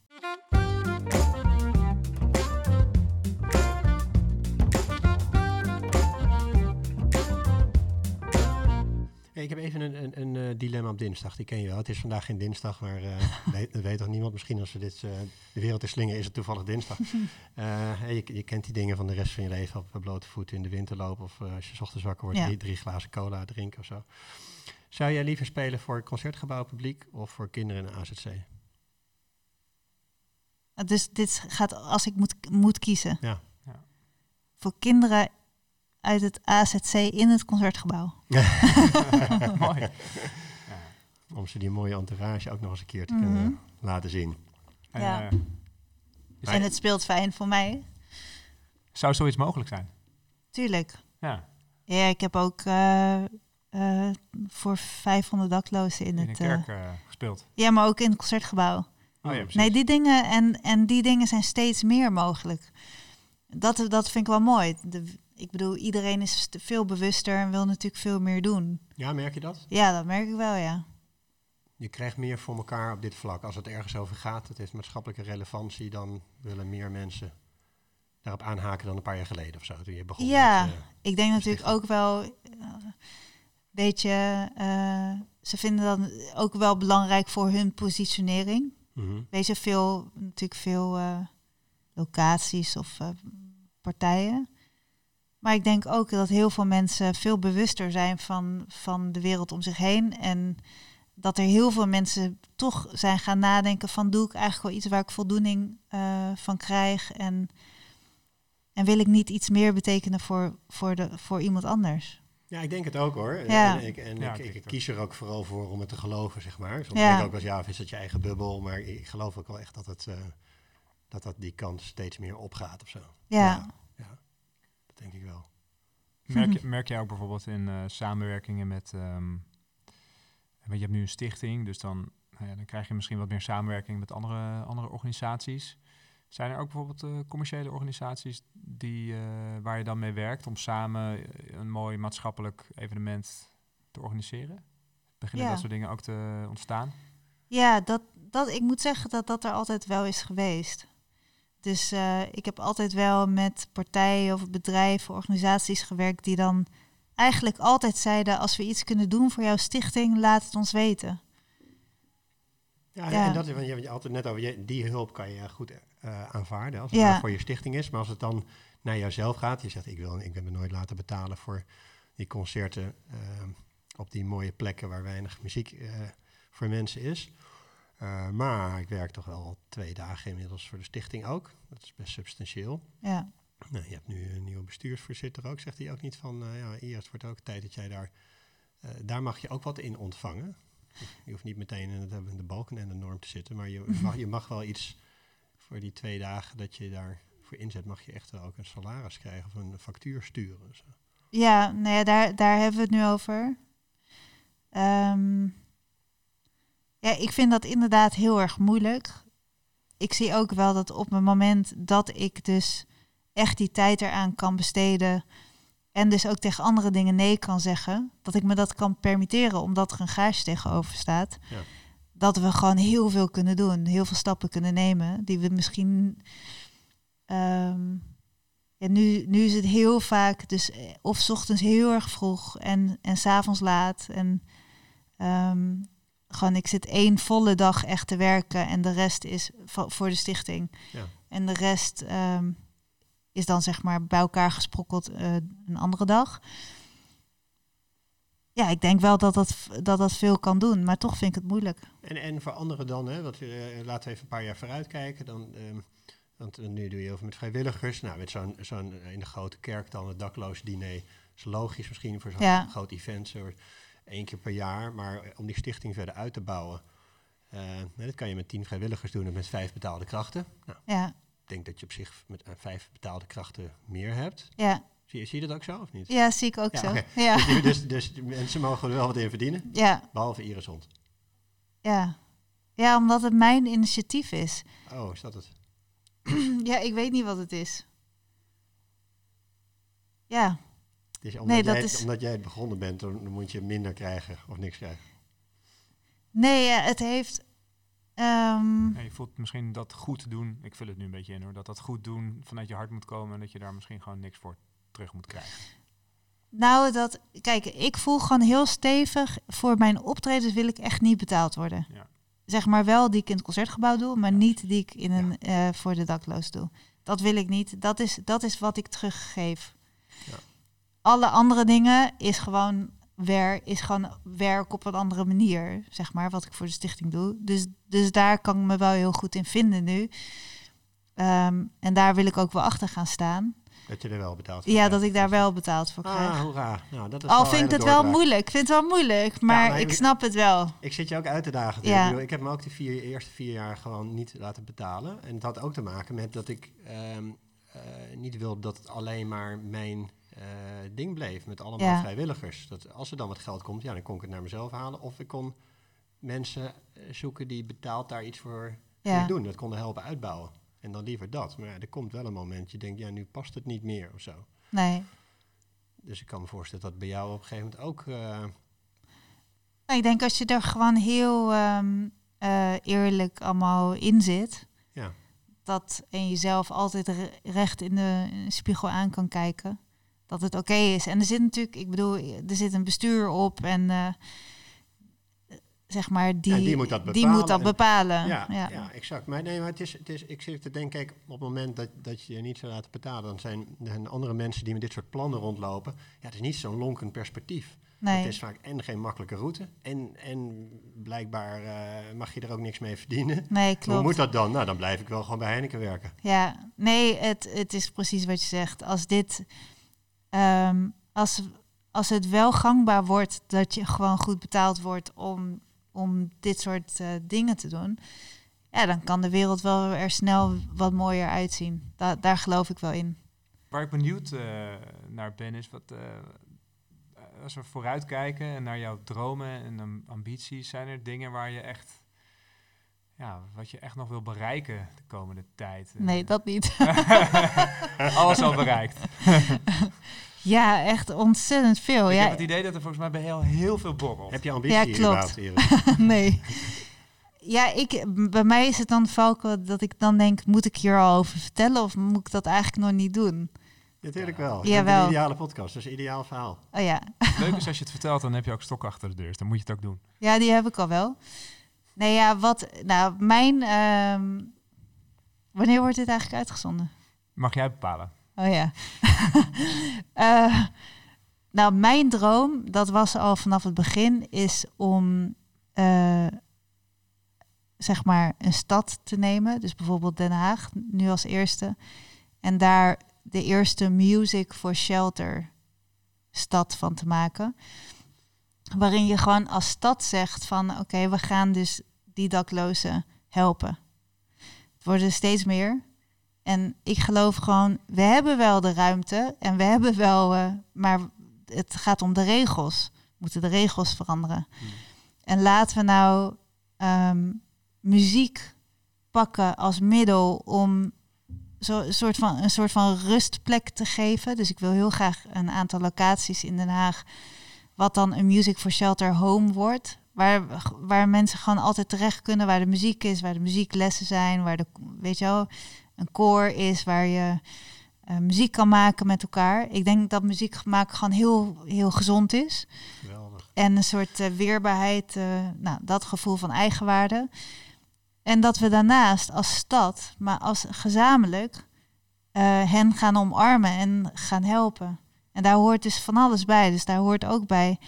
Ik heb even een, een, een uh, dilemma op dinsdag. Die ken je wel. Het is vandaag geen dinsdag, maar uh, weet, dat weet toch niemand. Misschien als we dit uh, de wereld is slingen, is het toevallig dinsdag. je, je, kent die dingen van de rest van je leven op blote voeten in de winter lopen. Of als je ochtends wakker wordt, ja. drie, drie, glazen cola drinken of zo. Zou jij liever spelen voor concertgebouwpubliek of voor kinderen in de AZC? Dus dit gaat als ik moet, moet kiezen. Ja. ja. Voor kinderen uit het AZC in het concertgebouw. Mooi. Ja. Om ze die mooie entourage ook nog eens een keer te mm -hmm. kunnen laten zien. Ja. En, uh, en het speelt fijn voor mij. Zou zoiets mogelijk zijn? Tuurlijk. Ja. Ja, ik heb ook uh, uh, voor 500 daklozen in, in het... kerk gespeeld. Ja, maar ook in het concertgebouw. Oh, ja, nee, die dingen en, en die dingen zijn steeds meer mogelijk. Dat, dat vind ik wel mooi. De, ik bedoel, iedereen is veel bewuster en wil natuurlijk veel meer doen. Ja, merk je dat? Ja, dat merk ik wel, ja. Je krijgt meer voor elkaar op dit vlak. Als het ergens over gaat, het heeft maatschappelijke relevantie, dan willen meer mensen daarop aanhaken dan een paar jaar geleden of zo. Toen je begon ja, met, uh, ik denk natuurlijk ook wel, uh, weet je, uh, ze vinden dat ook wel belangrijk voor hun positionering. Mm -hmm. Veel, natuurlijk veel locaties of partijen. Maar ik denk ook dat heel veel mensen veel bewuster zijn van, van de wereld om zich heen. En dat er heel veel mensen toch zijn gaan nadenken van doe ik eigenlijk wel iets waar ik voldoening uh, van krijg. En, en wil ik niet iets meer betekenen voor, voor, de, voor iemand anders. Ja, ik denk het ook hoor. Ja. En, ik, en Ja, ik, ik kies er ook vooral voor om het te geloven, zeg maar. Soms Ja. denk ik ook wel eens, ja, of is het je eigen bubbel? Maar ik geloof ook wel echt dat het, eh, dat, dat die kant steeds meer opgaat of zo. Ja. ja, dat denk ik wel. Merk, je, merk jij ook bijvoorbeeld in eh, samenwerkingen met... want je hebt nu een stichting, dus dan, nou ja, dan krijg je misschien wat meer samenwerking met andere, andere organisaties. Zijn er ook bijvoorbeeld eh, commerciële organisaties die, eh, waar je dan mee werkt om samen een mooi maatschappelijk evenement te organiseren? Beginnen Ja. dat soort dingen ook te ontstaan? Ja, dat, dat, ik moet zeggen dat dat er altijd wel is geweest. Dus eh, ik heb altijd wel met partijen of bedrijven, organisaties gewerkt die dan eigenlijk altijd zeiden: als we iets kunnen doen voor jouw stichting, laat het ons weten. Ja, Ja. en dat is, want je, het net over, je, die hulp kan je goed eh, aanvaarden als het Ja. voor je stichting is. Maar als het dan naar jouzelf gaat, je zegt ik wil, ik ben me nooit laten betalen voor die concerten eh, op die mooie plekken waar weinig muziek eh, voor mensen is. Eh, maar ik werk toch wel twee dagen inmiddels voor de stichting ook. Dat is best substantieel. Ja, Nou, je hebt nu een nieuwe bestuursvoorzitter ook. Zegt hij ook niet van, eh, ja, eerst wordt ook tijd dat jij daar... eh, daar mag je ook wat in ontvangen. Je hoeft niet meteen in de, de balken en de norm te zitten, maar je mag, je mag wel iets voor die twee dagen dat je daarvoor inzet, mag je echt wel ook een salaris krijgen of een factuur sturen. Zo. ja, nou ja daar, daar hebben we het nu over. Ehm, ja, ik vind dat inderdaad heel erg moeilijk. Ik zie ook wel dat op het moment dat ik dus echt die tijd eraan kan besteden en dus ook tegen andere dingen nee kan zeggen, dat ik me dat kan permitteren omdat er een gage tegenover staat, Ja. dat we gewoon heel veel kunnen doen, heel veel stappen kunnen nemen, die we misschien. ehm, ja, nu, nu is het heel vaak, dus eh, of 's ochtends heel erg vroeg en, en 's avonds laat. En ehm, gewoon, ik zit één volle dag echt te werken en de rest is voor de stichting. Ja. En de rest ehm, is dan zeg maar bij elkaar gesprokkeld eh, een andere dag. Ja, ik denk wel dat dat, dat dat veel kan doen, maar toch vind ik het moeilijk. En, en voor anderen dan, hè, want, eh, laten we even een paar jaar vooruit kijken. Dan, ehm, want eh, nu doe je heel veel met vrijwilligers. Nou, met zo'n zo'n in de grote kerk dan het dakloos diner. is logisch misschien voor zo'n Ja. groot event, zo één keer per jaar. Maar eh, om die stichting verder uit te bouwen, eh, nou, dat kan je met tien vrijwilligers doen en met vijf betaalde krachten. Nou, Ja, ik denk dat je op zich met eh, vijf betaalde krachten meer hebt. ja, Zie, je- zie je dat ook zo of niet? ja zie ik ook Ja, zo. Ja, Dus, dus, dus mensen mogen er wel wat in verdienen, ja, behalve Iris Hond. ja. Ja, omdat het mijn initiatief is. Oh, is dat het? ja, ik weet niet wat het is. Ja, Dus omdat, Nee, jij, dat het- is- omdat jij het begonnen bent, dan, dan moet je minder krijgen of niks krijgen. nee, eh, het heeft... ehm, Ja, je voelt misschien dat goed doen. Ik vul het nu een beetje in hoor. Dat dat goed doen vanuit je hart moet komen. En dat je daar misschien gewoon niks voor terug moet krijgen. Nou, dat, kijk, ik voel gewoon heel stevig. Voor mijn optredens wil ik echt niet betaald worden. Ja. Zeg maar wel die ik in het concertgebouw doe, maar Ja. niet die ik in een, eh, voor de dakloos doe. Dat wil ik niet. Dat is, dat is wat ik teruggeef. Alle andere dingen is gewoon, wer, is gewoon werk op een andere manier, zeg maar, wat ik voor de stichting doe. Dus, dus daar kan ik me wel heel goed in vinden nu. Ehm, en daar wil ik ook wel achter gaan staan. Dat je er wel betaald voor Ja, krijgt. dat ik daar wel betaald voor krijg. Ah, hoera. Nou, dat is Al vind ik het wel moeilijk. Ik vind het wel moeilijk, maar maar ik snap het wel. Ik zit je ook uit te dagen. Ja. Ik, bedoel, ik heb me ook de vier, eerste vier jaar gewoon niet laten betalen. En het had ook te maken met dat ik ehm, eh, niet wilde dat het alleen maar mijn ding bleef. Met allemaal Ja. vrijwilligers. Dat als er dan wat geld komt, ja, dan kon ik het naar mezelf halen. Of ik kon mensen eh, zoeken die betaald daar iets voor Ja. doen. Dat konden helpen uitbouwen. En dan liever dat. Maar ja, er komt wel een moment, je denkt, ja, nu past het niet meer of zo. Nee. Dus ik kan me voorstellen dat bij jou op een gegeven moment ook... eh, Nou, ik denk als je er gewoon heel ehm, eh, eerlijk allemaal in zit, ja, dat en jezelf altijd re- recht in de spiegel aan kan kijken, dat het oké is. En er zit natuurlijk, ik bedoel, er zit een bestuur op en eh, zeg maar die, Ja, die moet dat die moet bepalen dat en- bepalen. Ja, ja. ja. exact. Maar nee, maar het is, het is, ik zit te denken, kijk, op het moment dat, dat je je niet zou laten betalen, dan zijn er zijn andere mensen die met dit soort plannen rondlopen. Ja, het is niet zo'n lonkend perspectief. Nee. Het is vaak en geen makkelijke route, en, en blijkbaar eh, mag je er ook niks mee verdienen. Nee, klopt. Hoe moet dat dan? Nou, dan blijf ik wel gewoon bij Heineken werken. Ja, nee, het, het is precies wat je zegt. Als dit, ehm, als, als het wel gangbaar wordt dat je gewoon goed betaald wordt om, om dit soort eh, dingen te doen, ja, dan kan de wereld wel er snel wat mooier uitzien. Da daar geloof ik wel in. Waar ik benieuwd eh, naar ben is wat. eh, als we vooruitkijken en naar jouw dromen en am- ambities, zijn er dingen waar je echt. Ja, wat je echt nog wil bereiken de komende tijd? Nee, dat niet. Alles al bereikt. ja, echt ontzettend veel. Ik Ja, heb het idee dat er volgens mij bij heel, heel veel borrelt. Heb je ambitie Ja, klopt. nee. Ja, ik, bij mij is het dan valken dat ik dan denk, moet ik hier al over vertellen of moet ik dat eigenlijk nog niet doen? Natuurlijk wel. Je Jawel. bent een ideale podcast, dus een ideaal verhaal. Oh ja, Leuk is als je het vertelt, dan heb je ook stok achter de deur. Dus dan moet je het ook doen. Ja, die heb ik al wel. Nee, ja, wat... Nou, mijn... ehm, wanneer wordt dit eigenlijk uitgezonden? Mag jij bepalen. Oh ja. Eh, nou, mijn droom, dat was al vanaf het begin, is om... eh, zeg maar een stad te nemen. Dus bijvoorbeeld Den Haag, nu als eerste. En daar de eerste Music for Shelter stad van te maken. Waarin je gewoon als stad zegt van oké, we gaan dus die daklozen helpen. Het worden steeds meer. En ik geloof gewoon, we hebben wel de ruimte en we hebben wel, eh, maar het gaat om de regels. We moeten de regels veranderen. En laten we nou ehm, muziek pakken als middel om zo, een, soort van, een soort van rustplek te geven. Dus ik wil heel graag een aantal locaties in Den Haag, wat dan een Music for Shelter home wordt. Waar, waar mensen gewoon altijd terecht kunnen, waar de muziek is, waar de muzieklessen zijn, waar de, weet je wel, een koor is, waar je eh, muziek kan maken met elkaar. Ik denk dat muziek maken gewoon heel, heel gezond is. Geweldig. En een soort eh, weerbaarheid, eh, nou, dat gevoel van eigenwaarde. En dat we daarnaast als stad, maar als gezamenlijk, hen gaan omarmen en gaan helpen. En daar hoort dus van alles bij. Dus daar hoort ook bij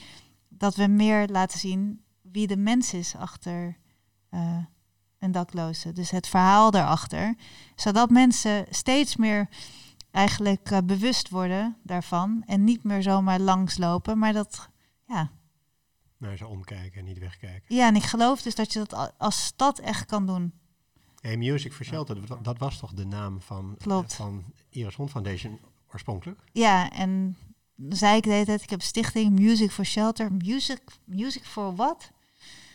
dat we meer laten zien wie de mens is achter eh, een dakloze. Dus het verhaal daarachter. Zodat mensen steeds meer eigenlijk eh, bewust worden daarvan. En niet meer zomaar langslopen. Maar dat, ja. Naar ze omkijken en niet wegkijken. Ja, en ik geloof dus dat je dat als stad echt kan doen. Hey, Music for Shelter, dat- dat was toch de naam van, Klopt. van Iris Hond Foundation oorspronkelijk? Ja, en dan zei ik de hele tijd, ik heb stichting Music for Shelter. Music, music for what?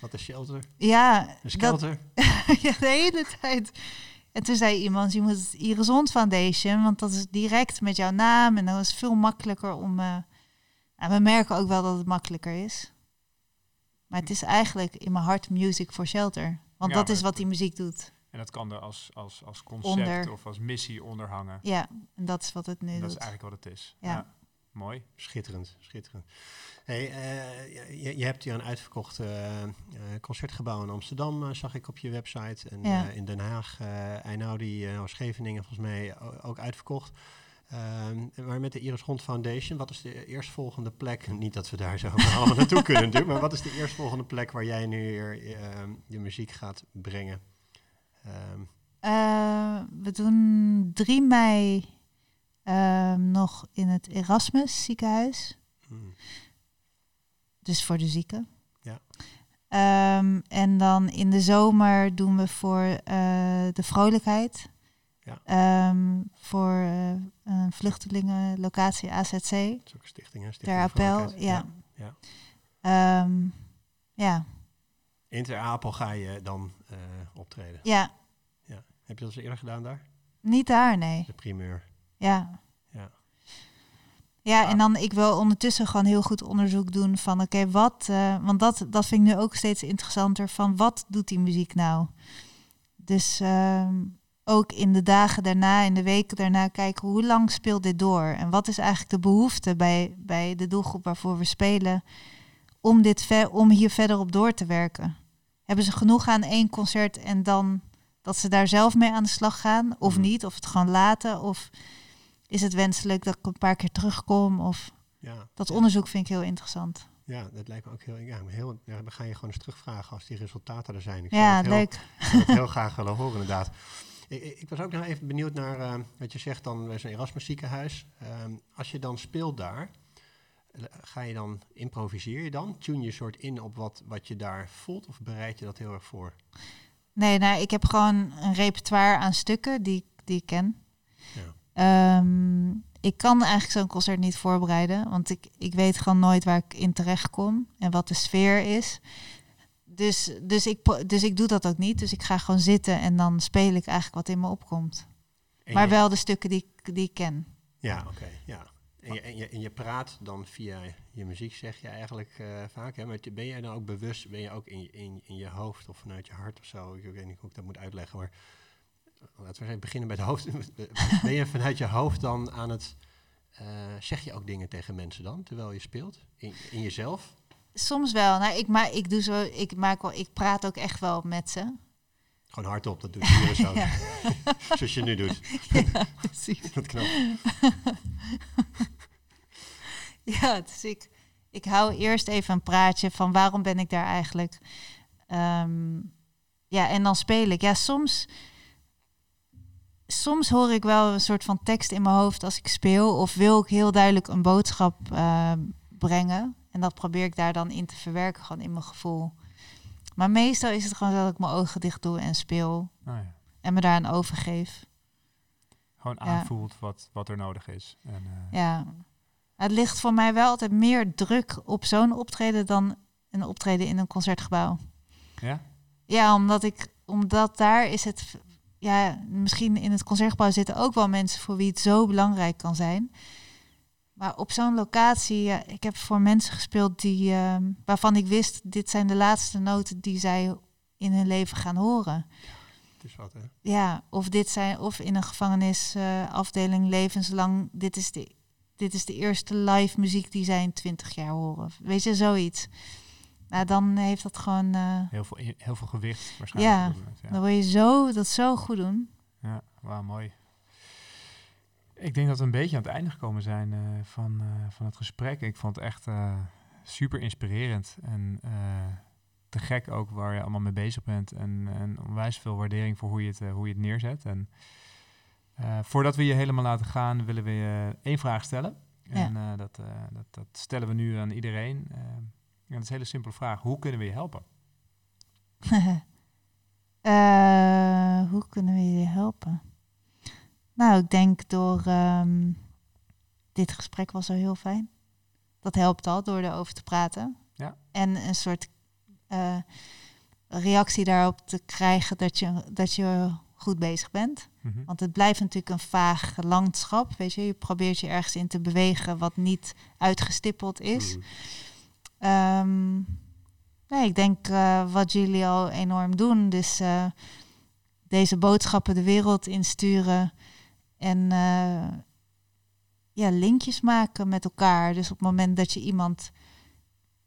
Wat is shelter? Ja, Een dat, skelter? ja, de hele tijd. En toen zei iemand, je moet het Iris Hond Foundation, want dat is direct met jouw naam en dat is veel makkelijker om... eh nou, we merken ook wel dat het makkelijker is. Maar het is eigenlijk in mijn hart Music for Shelter. Want Ja, dat is wat die muziek doet. En dat kan er als, als, als concept Onder. of als missie onder hangen. Ja, en dat is wat het nu dat doet. is eigenlijk wat het is. Ja. Mooi. Schitterend, schitterend. Hey, eh, je, je hebt hier een uitverkocht eh, eh, concertgebouw in Amsterdam, zag ik op je website. En Ja. eh, in Den Haag, uh, Einaudi, eh, Scheveningen volgens mij ook uitverkocht. Ehm, maar met de Iris Hond Foundation, wat is de eerstvolgende plek? Niet dat we daar zo allemaal naartoe kunnen natuurlijk, maar wat is de eerstvolgende plek waar jij nu weer je muziek gaat brengen? Ehm, Eh, we doen 3 mei ehm, nog in het Erasmus ziekenhuis. hmm, Dus voor de zieken. Ja. Ehm, en dan in de zomer doen we voor eh, de vrolijkheid. Ja. Voor eh, een vluchtelingenlocatie AZC. dat is ook een stichting, hè? Stichting Ter Appel, ja. ja. Ja, In Ter Apel ga je dan eh, optreden. ja, Heb je dat eens eerder gedaan daar? niet daar, nee. De primeur. Ja. Ja. Ja, en dan ik wil ondertussen gewoon heel goed onderzoek doen van oké, wat, eh, want dat, dat vind ik nu ook steeds interessanter van wat doet die muziek nou? Dus ehm, ook in de dagen daarna, in de weken daarna kijken hoe lang speelt dit door? En wat is eigenlijk de behoefte bij, bij de doelgroep waarvoor we spelen om, dit ver, om hier verder op door te werken? Hebben ze genoeg aan één concert en dan dat ze daar zelf mee aan de slag gaan of Mhm. niet? Of het gewoon laten? Of is het wenselijk dat ik een paar keer terugkom? Of Ja. dat onderzoek vind ik heel interessant. Ja, dat lijkt me ook heel... Ja, heel ja, we gaan je gewoon eens terugvragen als die resultaten er zijn. Ik ja, zou het heel, leuk. ik heel graag willen horen, inderdaad. Ik, ik was ook nog even benieuwd naar eh, wat je zegt dan bij zo'n Erasmus ziekenhuis. Ehm, als je dan speelt daar, ga je dan, improviseer je dan? Tune je soort in op wat, wat je daar voelt of bereid je dat heel erg voor? Nee, nou, ik heb gewoon een repertoire aan stukken die, die ik ken. Ja. Ehm, ik kan eigenlijk zo'n concert niet voorbereiden, want ik, ik weet gewoon nooit waar ik in terecht kom en wat de sfeer is. Dus, dus, ik, dus ik doe dat ook niet. Dus ik ga gewoon zitten en dan speel ik eigenlijk wat in me opkomt. En maar je- wel de stukken die, ik- die ik ken. Ja, oké, ja. En je, en, je, praat dan via je muziek, zeg je eigenlijk eh, vaak. Hè? Maar ben jij dan ook bewust, ben je ook in in, in je hoofd of vanuit je hart of zo? Ik weet niet hoe ik dat moet uitleggen, maar laten we beginnen bij het hoofd. ben je vanuit je hoofd dan aan het, eh, zeg je ook dingen tegen mensen dan, terwijl je speelt? In, in jezelf? Soms wel. Nou, ik, ma ik, doe zo, ik, maak wel, ik praat ook echt wel met ze. Gewoon hardop, dat doe je hier zo. Ja. Zoals je nu doet. ja, precies. Dat knap. Ja, dus ik, ik hou eerst even een praatje van waarom ben ik daar eigenlijk. Ehm, ja, en dan speel ik. Ja, soms, soms hoor ik wel een soort van tekst in mijn hoofd als ik speel. Of wil ik heel duidelijk een boodschap eh, brengen. En dat probeer ik daar dan in te verwerken, gewoon in mijn gevoel. Maar meestal is het gewoon dat ik mijn ogen dicht doe en speel. Nou ja. En me daar aan overgeef. Gewoon Ja. aanvoelt wat, wat er nodig is. En, eh, Ja. Het ligt voor mij wel altijd meer druk op zo'n optreden dan een optreden in een concertgebouw. ja? Ja, omdat ik, omdat daar is het, ja, misschien in het concertgebouw zitten ook wel mensen voor wie het zo belangrijk kan zijn. Maar op zo'n locatie, ja, ik heb voor mensen gespeeld die, ehm, waarvan ik wist, dit zijn de laatste noten die zij in hun leven gaan horen. Het is wat, hè? Ja, of dit zijn, of in een gevangenisafdeling levenslang, dit is, de, dit is de eerste live muziek die zij in twintig jaar horen. Weet je, zoiets. Nou, dan heeft dat gewoon, eh, Heel veel, heel veel gewicht waarschijnlijk. Ja, moment, dan wil je zo, dat zo goed doen. Ja, wauw, mooi. Ik denk dat we een beetje aan het einde gekomen zijn eh, van, eh, van het gesprek. Ik vond het echt eh, super inspirerend en te gek ook waar je allemaal mee bezig bent. En, en onwijs veel waardering voor hoe je het, hoe je het neerzet. En voordat we je helemaal laten gaan, willen we je één vraag stellen. En dat, dat, dat stellen we nu aan iedereen. En dat is een hele simpele vraag. Hoe kunnen we je helpen? Hoe kunnen we je helpen? Nou, ik denk door ehm, dit gesprek was al heel fijn. Dat helpt al door erover te praten. Ja. En een soort eh, reactie daarop te krijgen dat je, dat je goed bezig bent. Mhm. Want het blijft natuurlijk een vaag landschap. Weet je, je probeert je ergens in te bewegen wat niet uitgestippeld is. Mm. Ehm, nee, ik denk eh, wat jullie al enorm doen. Dus eh, deze boodschappen de wereld insturen. En eh, ja, linkjes maken met elkaar. Dus op het moment dat je iemand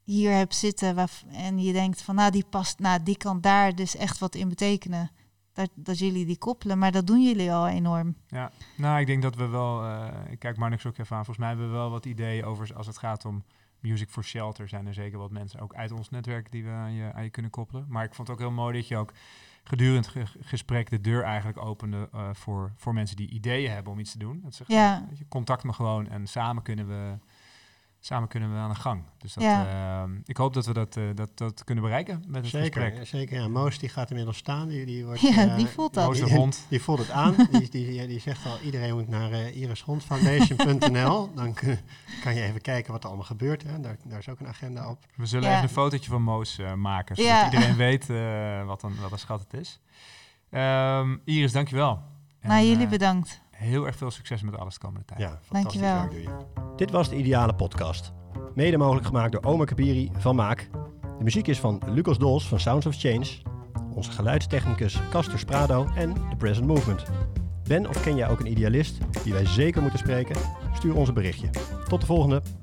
hier hebt zitten waarv- en je denkt van nou die past, nou die kan daar dus echt wat in betekenen. Dat, dat jullie die koppelen. Maar dat doen jullie al enorm. Ja, nou, ik denk dat we wel. eh, ik kijk Marnix ook even aan. Volgens mij hebben we wel wat ideeën over als het gaat om Music for Shelter. Zijn er zeker wat mensen ook uit ons netwerk die we aan je, aan je kunnen koppelen. Maar ik vond het ook heel mooi dat je ook gedurende het ge- gesprek de deur eigenlijk opende eh, voor, voor mensen die ideeën hebben om iets te doen. Dat ze Ja. weet je, contact me gewoon en samen kunnen we. Samen kunnen we aan de gang. Dus dat, Ja. eh, ik hoop dat we dat, eh, dat, dat kunnen bereiken met het Zeker, gesprek. zeker. Ja, Moos die gaat inmiddels staan. Die, die, wordt, Ja, eh, die voelt dat. Moos de die- hond. Die voelt het aan. die, die, die zegt al, iedereen moet naar eh irishondfoundation.nl. Dan kun- kan je even kijken wat er allemaal gebeurt. Hè. Daar, daar is ook een agenda op. We zullen Ja. even een fotootje van Moos maken, zodat Ja. iedereen weet eh, wat, een, wat een schat het is. Ehm, Iris, dankjewel. En, nou, jullie eh, bedankt. Heel erg veel succes met alles de komende tijd. Ja, fantastisch Dankjewel. werk doe je. Dit was de Ideale Podcast. Mede mogelijk gemaakt door Oma Kabiri van Maak. De muziek is van Lucas Dols van Sounds of Change. Onze geluidstechnicus Castor Sprado en The Present Movement. Ben of ken jij ook een idealist die wij zeker moeten spreken? Stuur ons een berichtje. Tot de volgende!